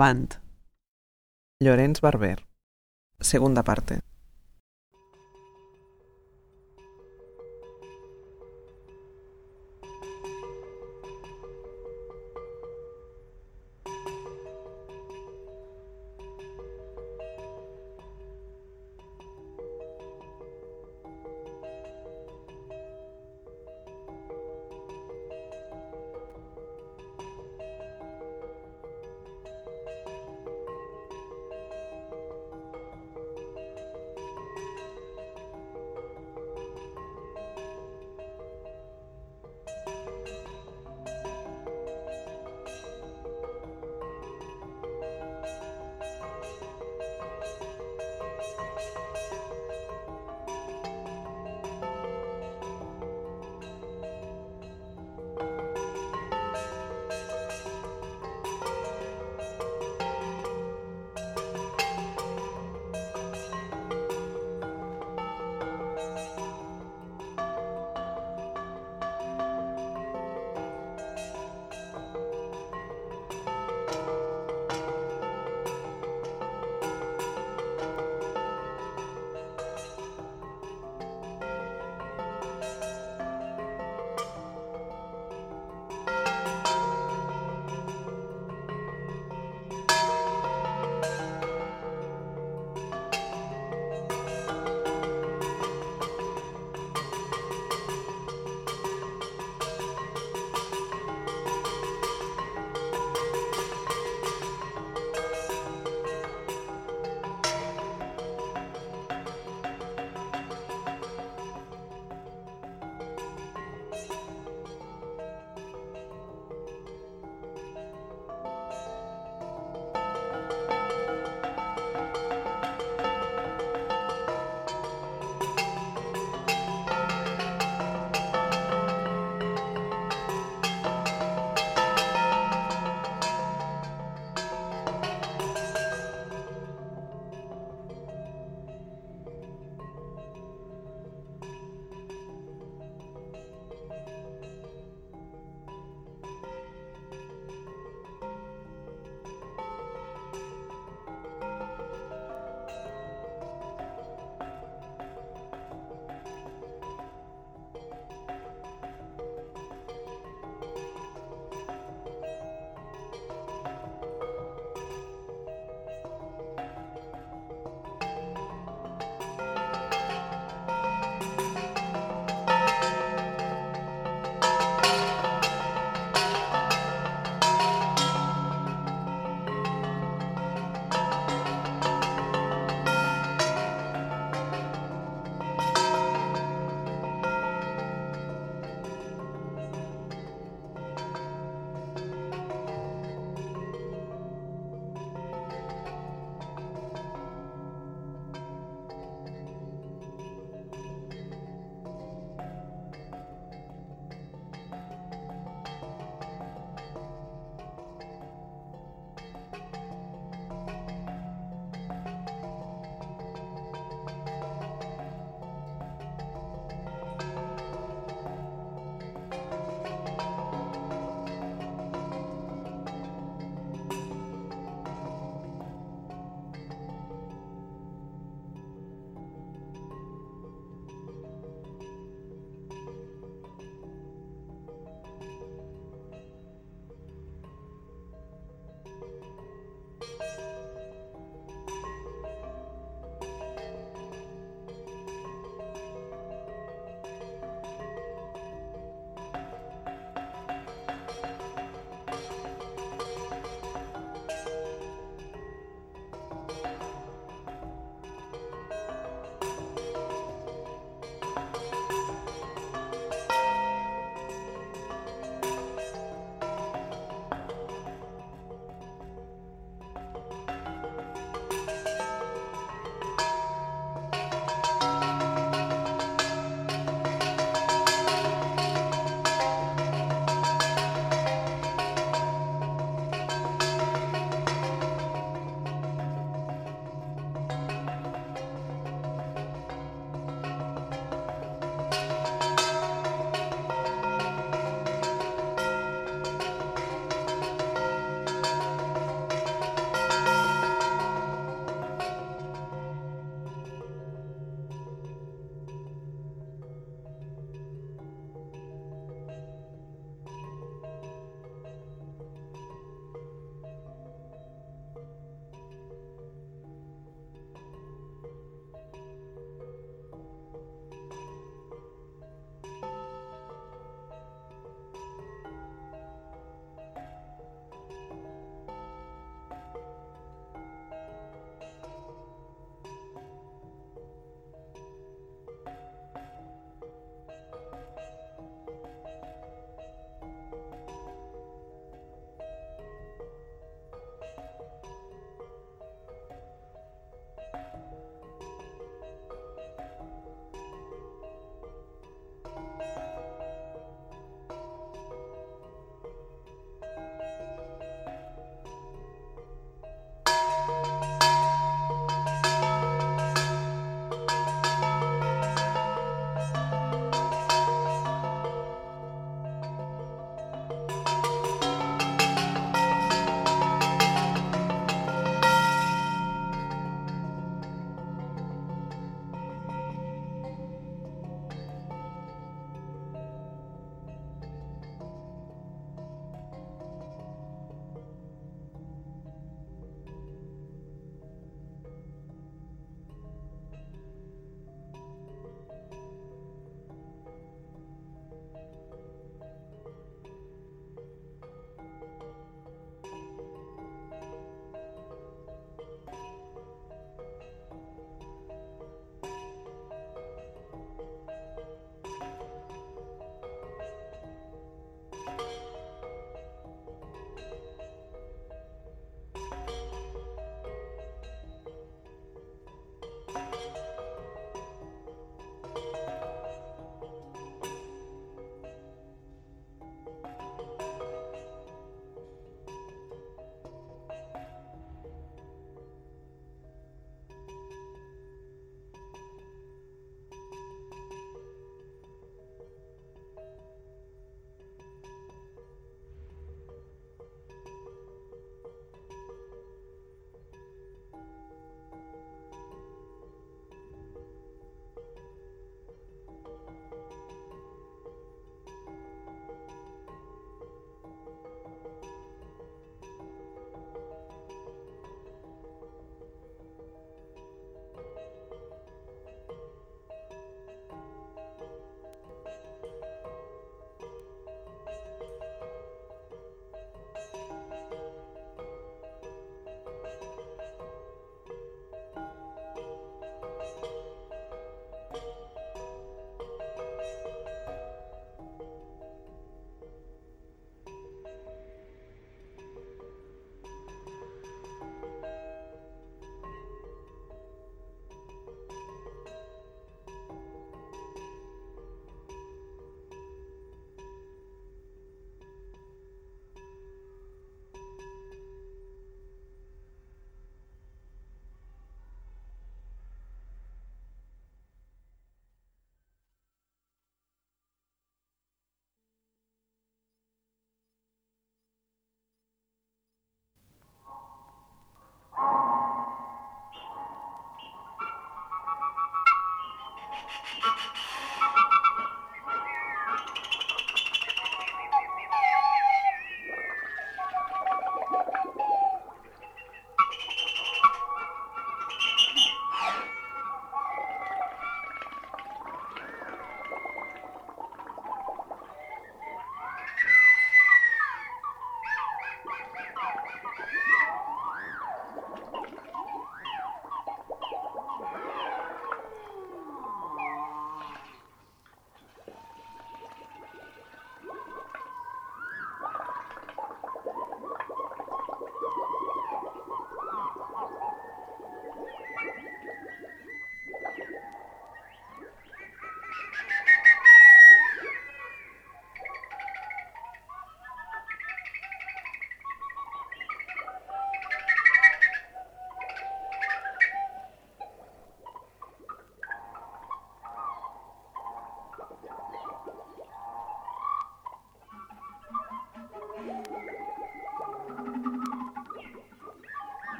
Avant. Llorenç Barber. Segunda parte.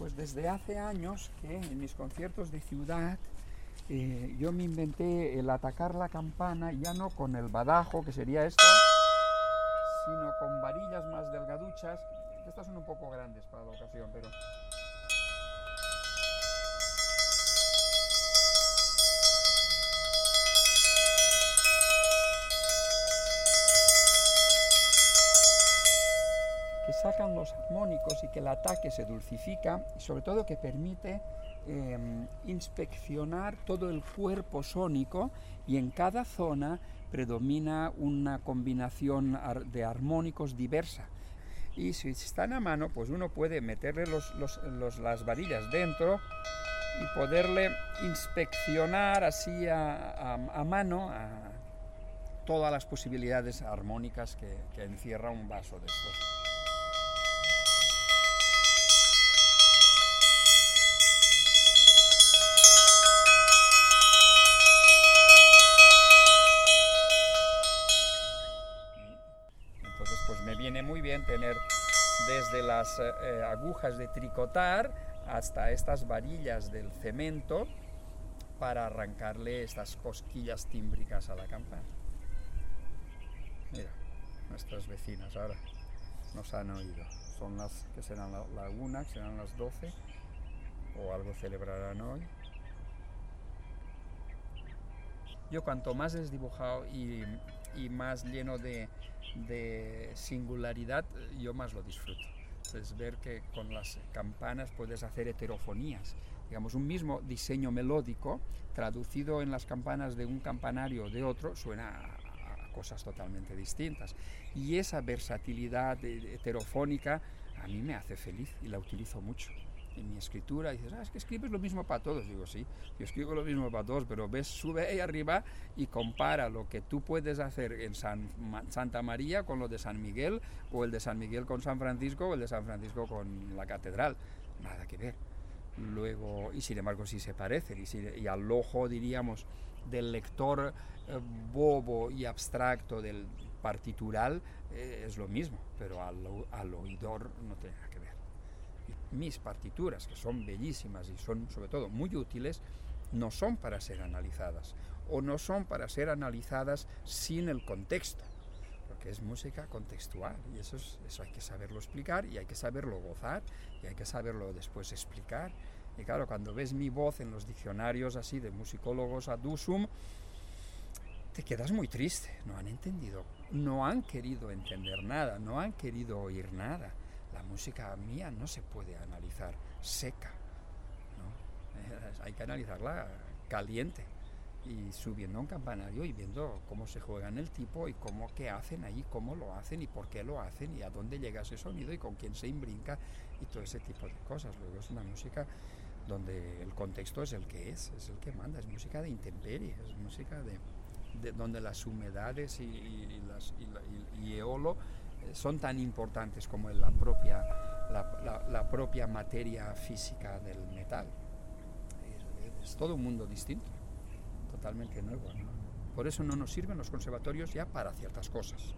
Pues desde hace años que en mis conciertos de ciudad eh, yo me inventé el atacar la campana ya no con el badajo, que sería esto, sino con varillas más delgaduchas. Estas son un poco grandes para la ocasión, pero sacan los armónicos y que el ataque se dulcifica y sobre todo que permite em, inspeccionar todo el cuerpo sónico y en cada zona predomina una combinación de armónicos diversa. Y si están a mano, pues uno puede meterle las varillas dentro y poderle inspeccionar así a, mano todas las posibilidades armónicas que, que encierra un vaso de estos. Las eh, eh, agujas de tricotar hasta estas varillas del cemento para arrancarle estas cosquillas tímbricas a la campana. Mira, nuestras vecinas ahora nos han oído. Son las que serán la, la una, que serán las 12, o algo celebrarán hoy. Yo cuanto más es dibujado y, más lleno de, singularidad, yo más lo disfruto. Es ver que con las campanas puedes hacer heterofonías. Digamos, un mismo diseño melódico traducido en las campanas de un campanario o de otro suena a, cosas totalmente distintas. Y esa versatilidad heterofónica a mí me hace feliz y la utilizo mucho en mi escritura, dices, ah, es que escribes lo mismo para todos. Digo, sí, yo escribo lo mismo para todos, pero ves, sube ahí arriba y compara lo que tú puedes hacer en San, Santa María con lo de San Miguel, o el de San Miguel con San Francisco, o el de San Francisco con la catedral. Nada que ver. Luego, y sin embargo, sí se parecen, y, al ojo, diríamos, del lector eh, bobo y abstracto del partitural eh, es lo mismo, pero al, al oidor no tiene mis partituras, que son bellísimas y son sobre todo muy útiles, no son para ser analizadas o no son para ser analizadas sin el contexto, porque es música contextual y eso, es, eso hay que saberlo explicar y hay que saberlo gozar y hay que saberlo después explicar. Y claro, cuando ves mi voz en los diccionarios así de musicólogos ad te quedas muy triste, no han entendido, no han querido entender nada, no han querido oír nada la música mía no se puede analizar seca, ¿no? hay que analizarla caliente y subiendo a un campanario y viendo cómo se juega en el tipo y cómo qué hacen ahí, cómo lo hacen y por qué lo hacen y a dónde llega ese sonido y con quién se imbrinca y todo ese tipo de cosas. Luego es una música donde el contexto es el que es, es el que manda, es música de intemperie, es música de, de donde las humedades y, y, las, y, la, y eolo son tan importantes como la propia, la, propia materia física del metal. Es, todo un mundo distinto, totalmente nuevo. Por eso no nos sirven los conservatorios ya para ciertas cosas.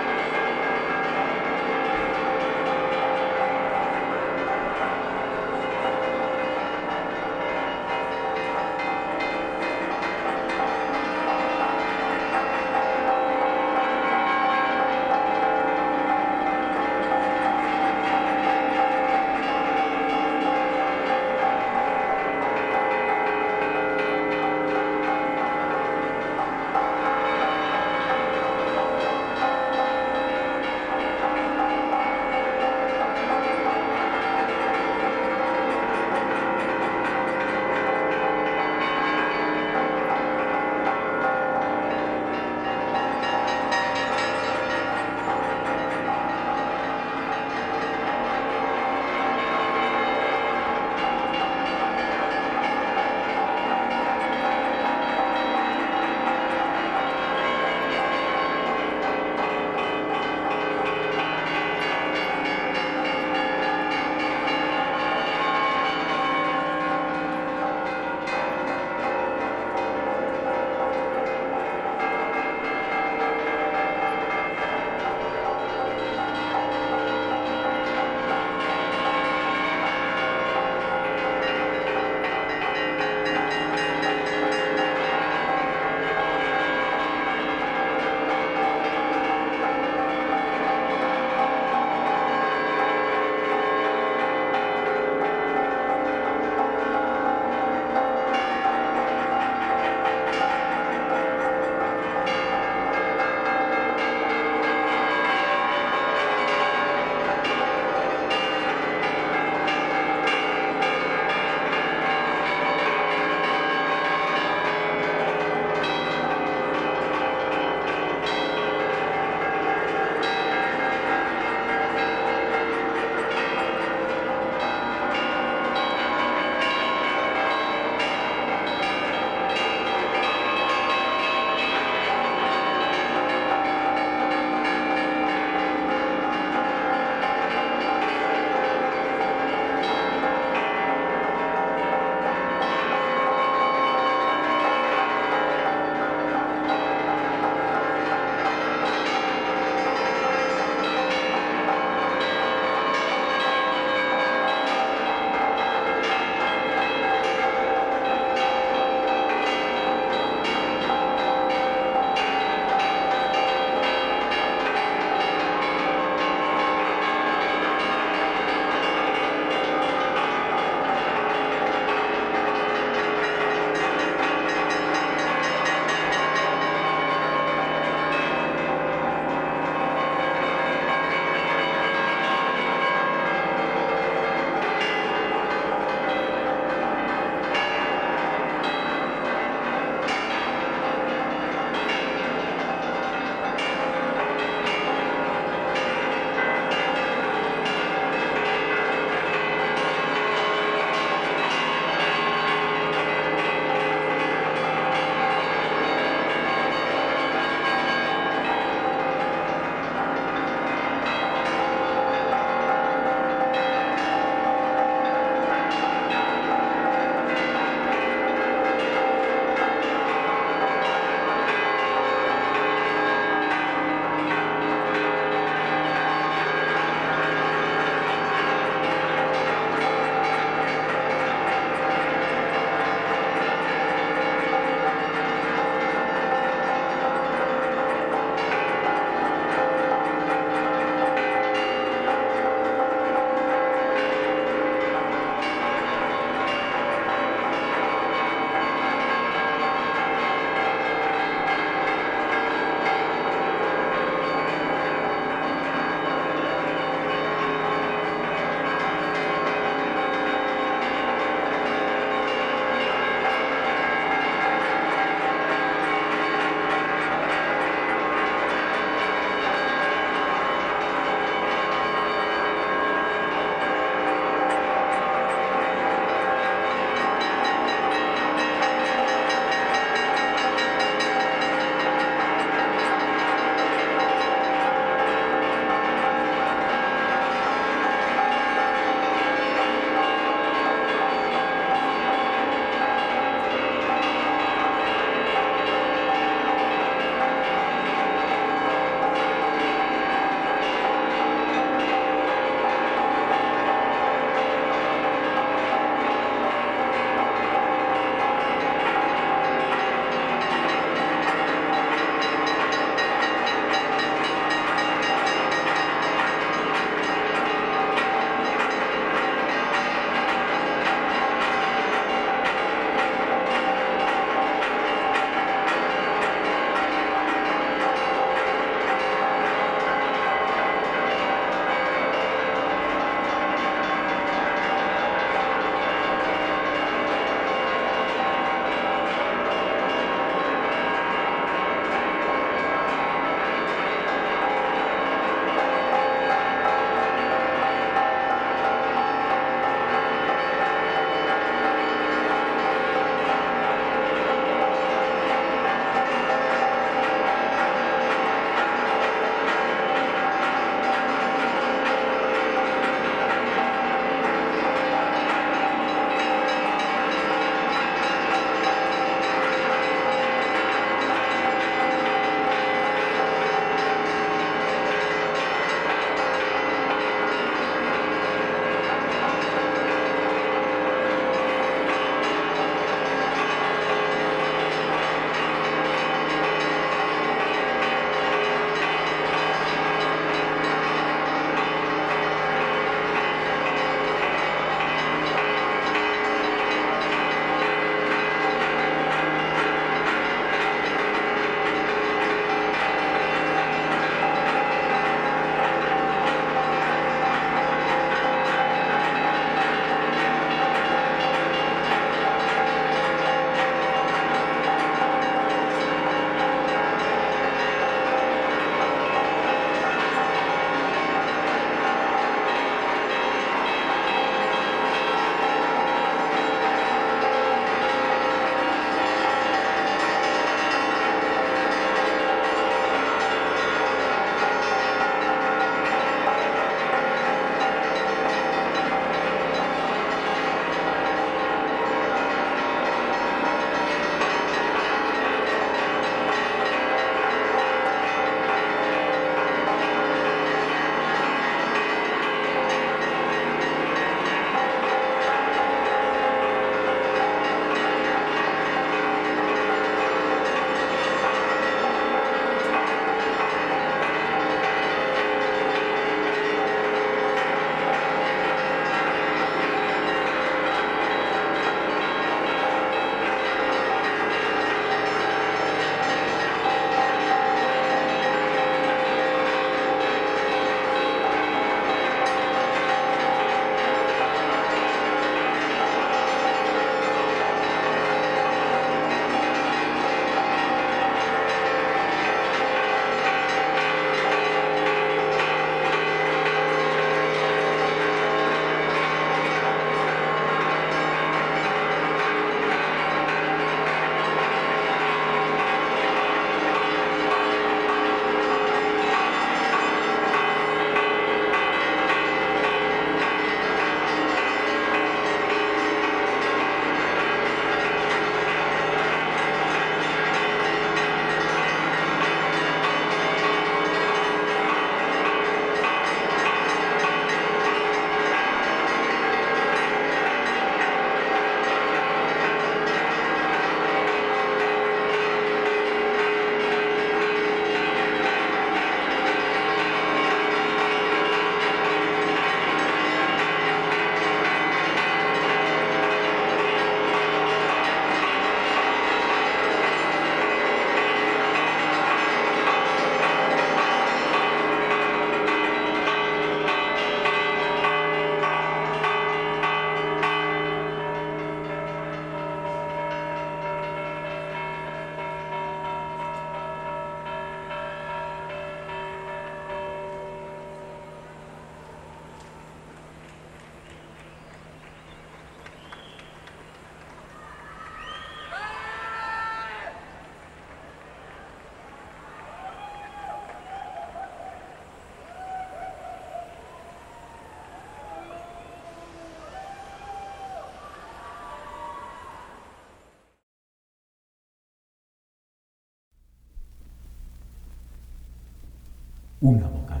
Una vocal.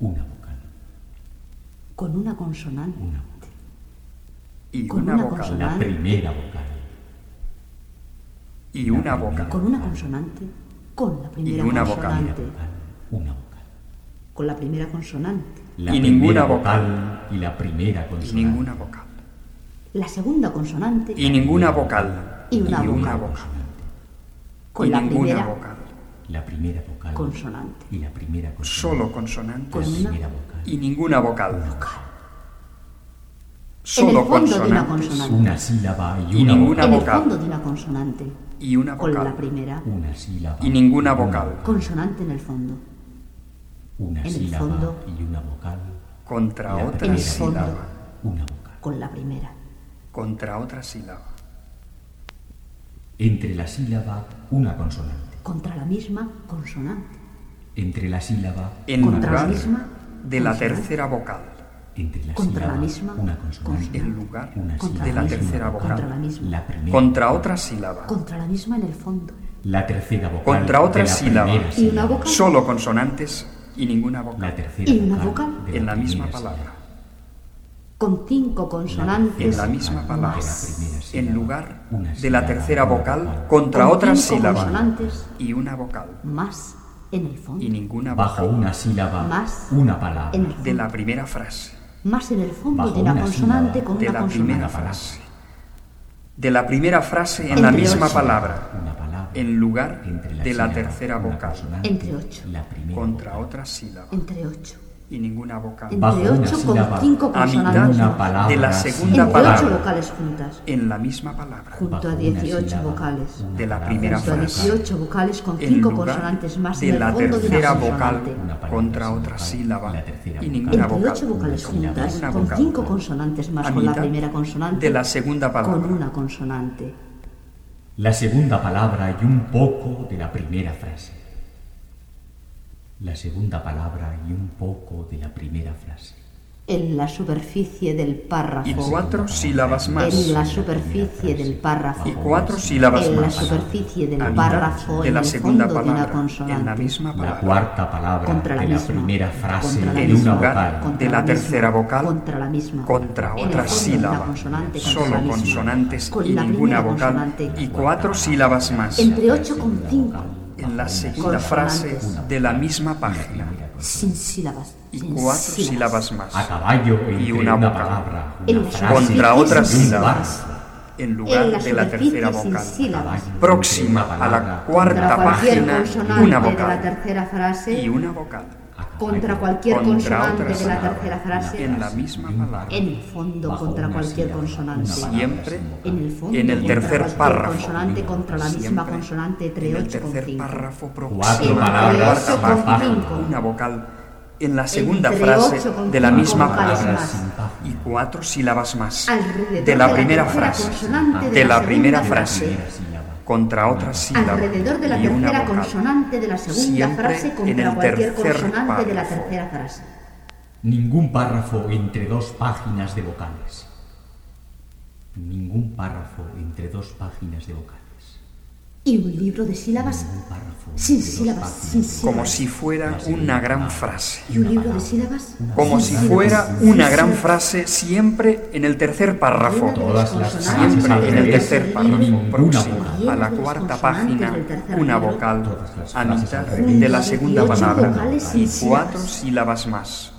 Una vocal. Con una consonante. Una vocal. y Con una una vocal. La consonante. primera vocal. Y una vocal. Con una consonante. Con la primera una vocal. consonante. Vocal. Una vocal. Con la primera consonante. La Y ninguna vocal. Y la primera Y consonante. ninguna vocal. La segunda consonante. Y ninguna vocal. Y una vocal. vocal. Con y la ninguna primera vocal. La primera vocal. consonante. Y la primera consonante. Solo. Con La primera vocal. Y ninguna vocal. vocal. Solo en el consonante. Una sílaba y Y una ninguna en vocal. el vocal. fondo de una consonante. Y una Con vocal. la primera Una sílaba. Y ninguna vocal. consonante en el fondo. Una en el sílaba fondo. y una vocal. Contra La otra En el fondo. sílaba. Una vocal. Con la primera. Contra otra sílaba. Entre la sílaba, una consonante. Contra la misma consonante. Entre la sílaba, En una Contra la lugar misma de la consonante. tercera vocal. Entre la Contra la sílaba, misma una consonante. En lugar Una Contra de la y una tercera vocal. Contra la misma. La primera. Contra otra sílaba. Contra la misma en el fondo. La tercera vocal. Contra otra de la sílaba. Y una vocal. Solo consonantes y ninguna La vocal. tercera Y una vocal. vocal. En la misma palabra. sílaba. Con cinco consonantes. En la misma palabra. La. En lugar de la tercera vocal. Contra con otra cinco sílaba. consonantes Y una vocal. más en el fondo. Y ninguna Bajo una sílaba, Más. una palabra. En el fondo. De la primera frase. Más en el fondo Bajo de una consonante con De una la primera consonante. frase. De la primera frase en la misma ocho. palabra. Una palabra. En lugar Entre de la sílaba, tercera vocal. Entre ocho. La Contra otra sílaba. Entre ocho. Y ninguna vocal. Entre consonantes. de la segunda Entre palabra. ocho vocales juntas. En la misma palabra. Junto a una 18 sílaba, vocales. De la palabra. primera Junto a frase. 18 vocales con En cinco lugar consonantes más de en el la fondo de tercera una vocal contra otra sílaba y vocal. ninguna Entre vocal. ocho vocales Una sílaba, juntas, con consonantes más con la primera consonante. de la segunda palabra. Con una consonante. La segunda palabra y un poco de la primera frase. La segunda palabra y un poco de la primera frase. En la superficie del párrafo. Y cuatro sílabas más. En la superficie del párrafo. Y cuatro sílabas En la más. superficie del párrafo. de en la el segunda fondo de una palabra. consonante. En la misma La palabra. cuarta palabra Contra la de la misma. primera frase la En una lugar vocal. Contra de la misma. tercera vocal. Contra la misma. Contra otra una sílaba. consonante Solo la misma. consonantes Con y la ninguna vocal. Y cuatro sílabas más. Entre 8 con 5. En la segunda frase de la misma página. Sin sílabas. Y cuatro sílabas. sílabas más. A caballo entre una palabra, Contra otra y un sílaba. párrafo. En lugar la de la tercera vocal. sílabas. Próxima a la cuarta página. Una vocal. tercera frase. Y una vocal. Contra cualquier Contra consonante de la tercera frase. En la misma palabra. En el fondo contra cualquier consonante. Siempre. En el fondo En el tercer párrafo. consonante contra la misma consonante entre En el 8 con tercer 5. párrafo Cuatro palabras. Una vocal. En la segunda frase de la misma palabra. Y cuatro sílabas más. De la primera frase. De la primera frase. Contra otra sílaba. Alrededor de la y una tercera vocal. consonante de la segunda Siempre frase en contra el cualquier tercer consonante de la párrafo. tercera frase. Ningún párrafo entre dos páginas de vocales. Ningún párrafo entre dos páginas de vocales. Y un libro de sílabas sin sílabas, sin sílabas. Como si fuera una gran frase. Y un libro de sílabas Como si fuera una gran frase siempre en el tercer párrafo. Siempre en el tercer párrafo vocal. a la cuarta página, una vocal a mitad de la segunda 18 palabra y cuatro sílabas. más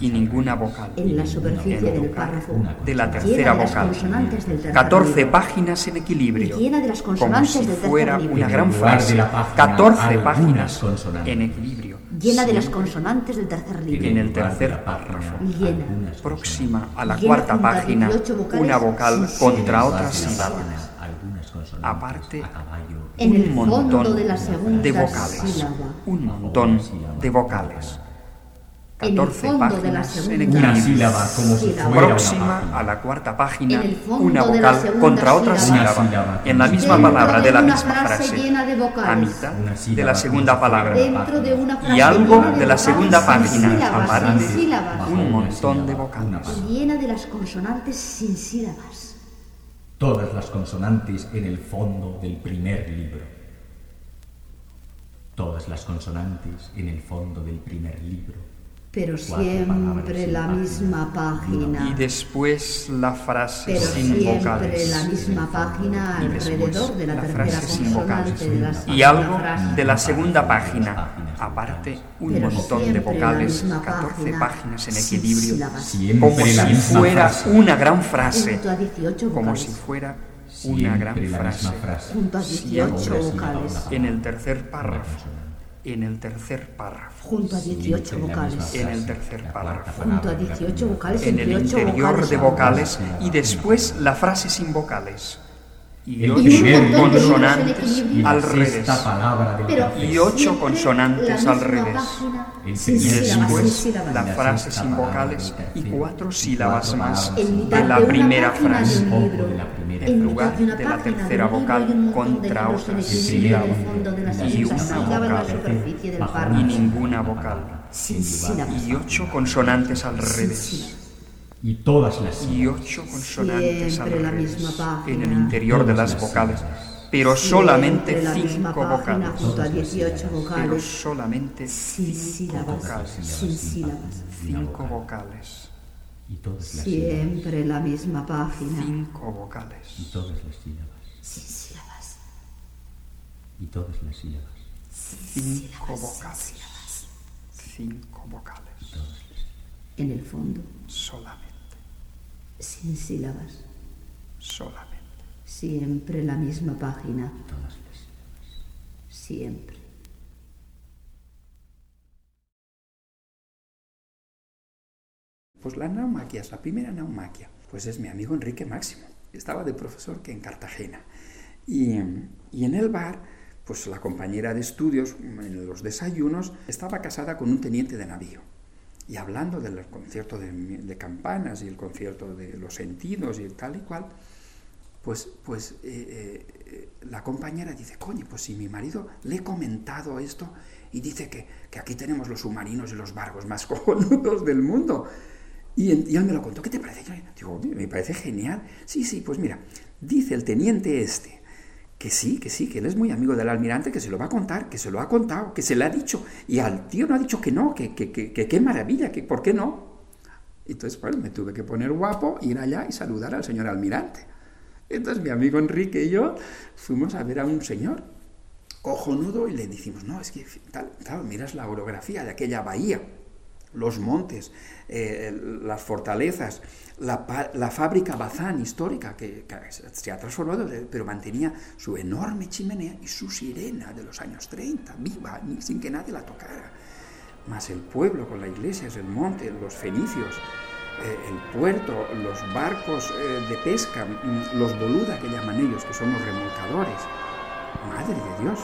y ninguna vocal. En la superficie del párrafo. de la tercera vocal. consonantes del tercer 14 libro. páginas en equilibrio. Como si fuera una gran frase. la página, 14 algunas páginas en equilibrio. Llena de las consonantes del tercer libro. En el tercer párrafo. Llena. próxima a la Llena cuarta página, 18 vocales una vocal contra otra sílaba. Aparte, un fondo montón de la segunda de vocales. sílaba. Un montón de vocales. En el 14 fondo de la páginas en segunda Una sílaba como si Sílaba. fuera una Próxima página. a la cuarta página, En el fondo una de la vocal contra otra sílaba. sílaba. Una. En la misma Dentro palabra de de la una misma frase frase. llena de vocales. A mitad Una de la segunda palabra. De una frase Y algo llena de la segunda página. Aparte, un montón de vocales. Llena de las consonantes sin sílabas. Todas las consonantes en el fondo del primer libro. Todas las consonantes en el fondo del primer libro. Pero siempre la misma página. Y después la frase Pero sin siempre vocales. la misma página Y después alrededor de la, la tercera frase sin vocales. consonante de la Y algo frase. de la segunda página. Aparte, un Pero montón de vocales, misma 14 página, páginas en equilibrio. Como si fuera frase. una gran frase. Junto a 18 Como si fuera Siempre una gran frase. misma frase. Junto a 18 Siempre vocales. En el tercer párrafo. En el tercer párrafo. Junto a 18 Siempre la vocales. En el tercer párrafo. cuarta Junto a palabra de la 18 primera vocales En el entre 8 interior de vocales y después la frase sin vocales. Y ocho consonantes al revés. Y ocho consonantes al revés. Y después la frase sin vocales y cuatro sílabas más de la primera frase. en lugar de la tercera vocal contra libros en otras. equilibrio en el Sí, fondo de la y una sílaba vocal. y ninguna vocal. Y ocho consonantes al revés. Y todas las Y sílabas. ocho consonantes Siempre la misma página. En el interior de las vocales. Pero solamente cinco página vocales. junto a 18 Pero solamente Sin cinco sílabas. vocales. Sin sílabas. Cinco vocales. Y todas las sílabas. Siempre la misma página. Cinco vocales. Y todas las sílabas. Sin sílabas. Y todas las sílabas. Cinco vocales. Cinco vocales. En el fondo. Solamente. Sin sílabas. Solamente. Siempre la misma página. Todas las sílabas. Siempre. Pues la naumaquia, la primera naumaquia, pues es mi amigo Enrique Máximo. Estaba de profesor que en Cartagena. Y, y en el bar, pues la compañera de estudios, en los desayunos, estaba casada con un teniente de navío. Y hablando del concierto de, de campanas y el concierto de los sentidos y tal y cual, pues, pues eh, eh, la compañera dice, coño, pues si mi marido le he comentado esto y dice que, que aquí tenemos los submarinos y los barcos más cojonudos del mundo. Y, en- él me lo contó, ¿qué te parece? Yo digo, "Oye, me parece genial. Sí, sí, pues mira, dice el teniente este, que sí, que sí, que él es muy amigo del almirante, que se lo va a contar, que se lo ha contado, que se le ha dicho. Y al tío no ha dicho que no, que que- que- que qué maravilla, que por qué no. Entonces, bueno, me tuve que poner guapo, ir allá y saludar al señor almirante. Entonces mi amigo Enrique y yo fuimos a ver a un señor cojonudo y le dijimos, no, es que tal, claro, miras la orografía de aquella bahía, los montes, eh, las fortalezas, la, fábrica Bazán histórica que, se ha transformado, pero mantenía su enorme chimenea y su sirena de los años 30, viva, sin que nadie la tocara. Más el pueblo con la iglesia, el monte, los fenicios, eh, el puerto, los barcos eh, de pesca, mm, los boluda que llaman ellos, que son los remolcadores. Madre de Dios.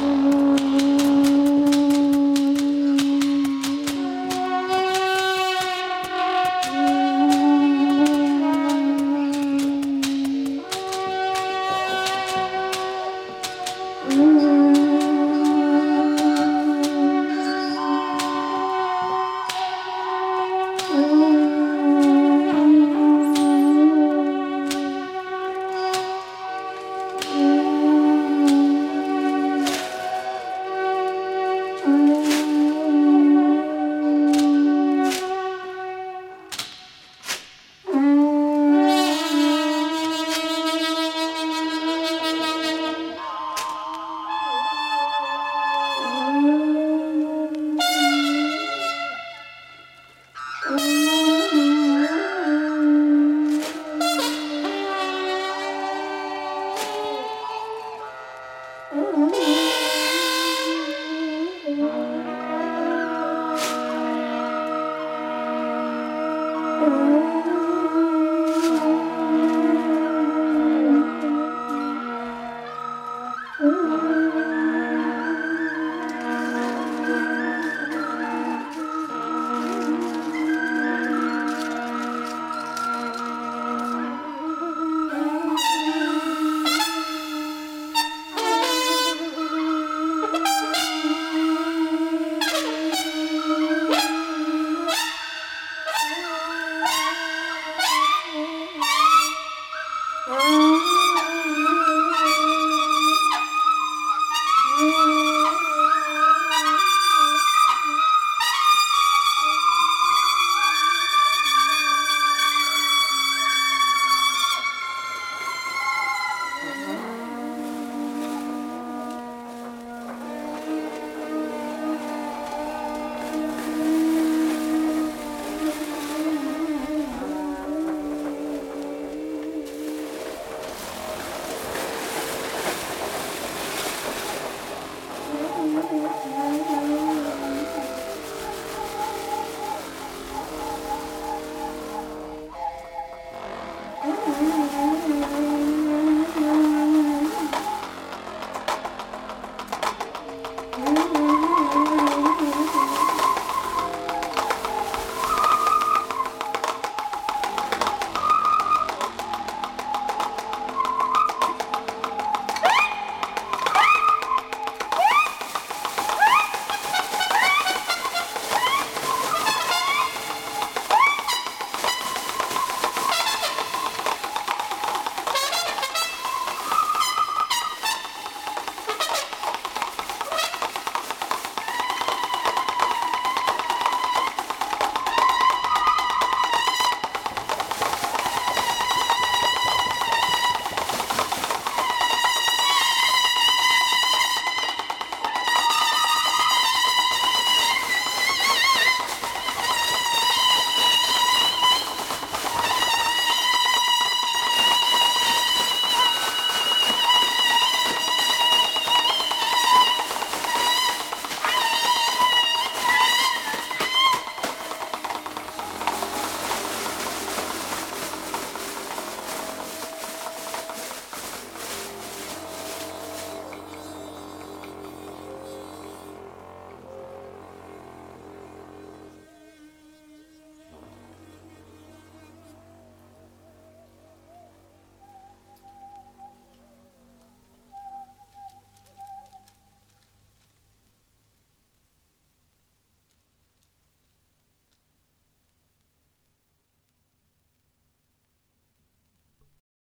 Mm-hmm.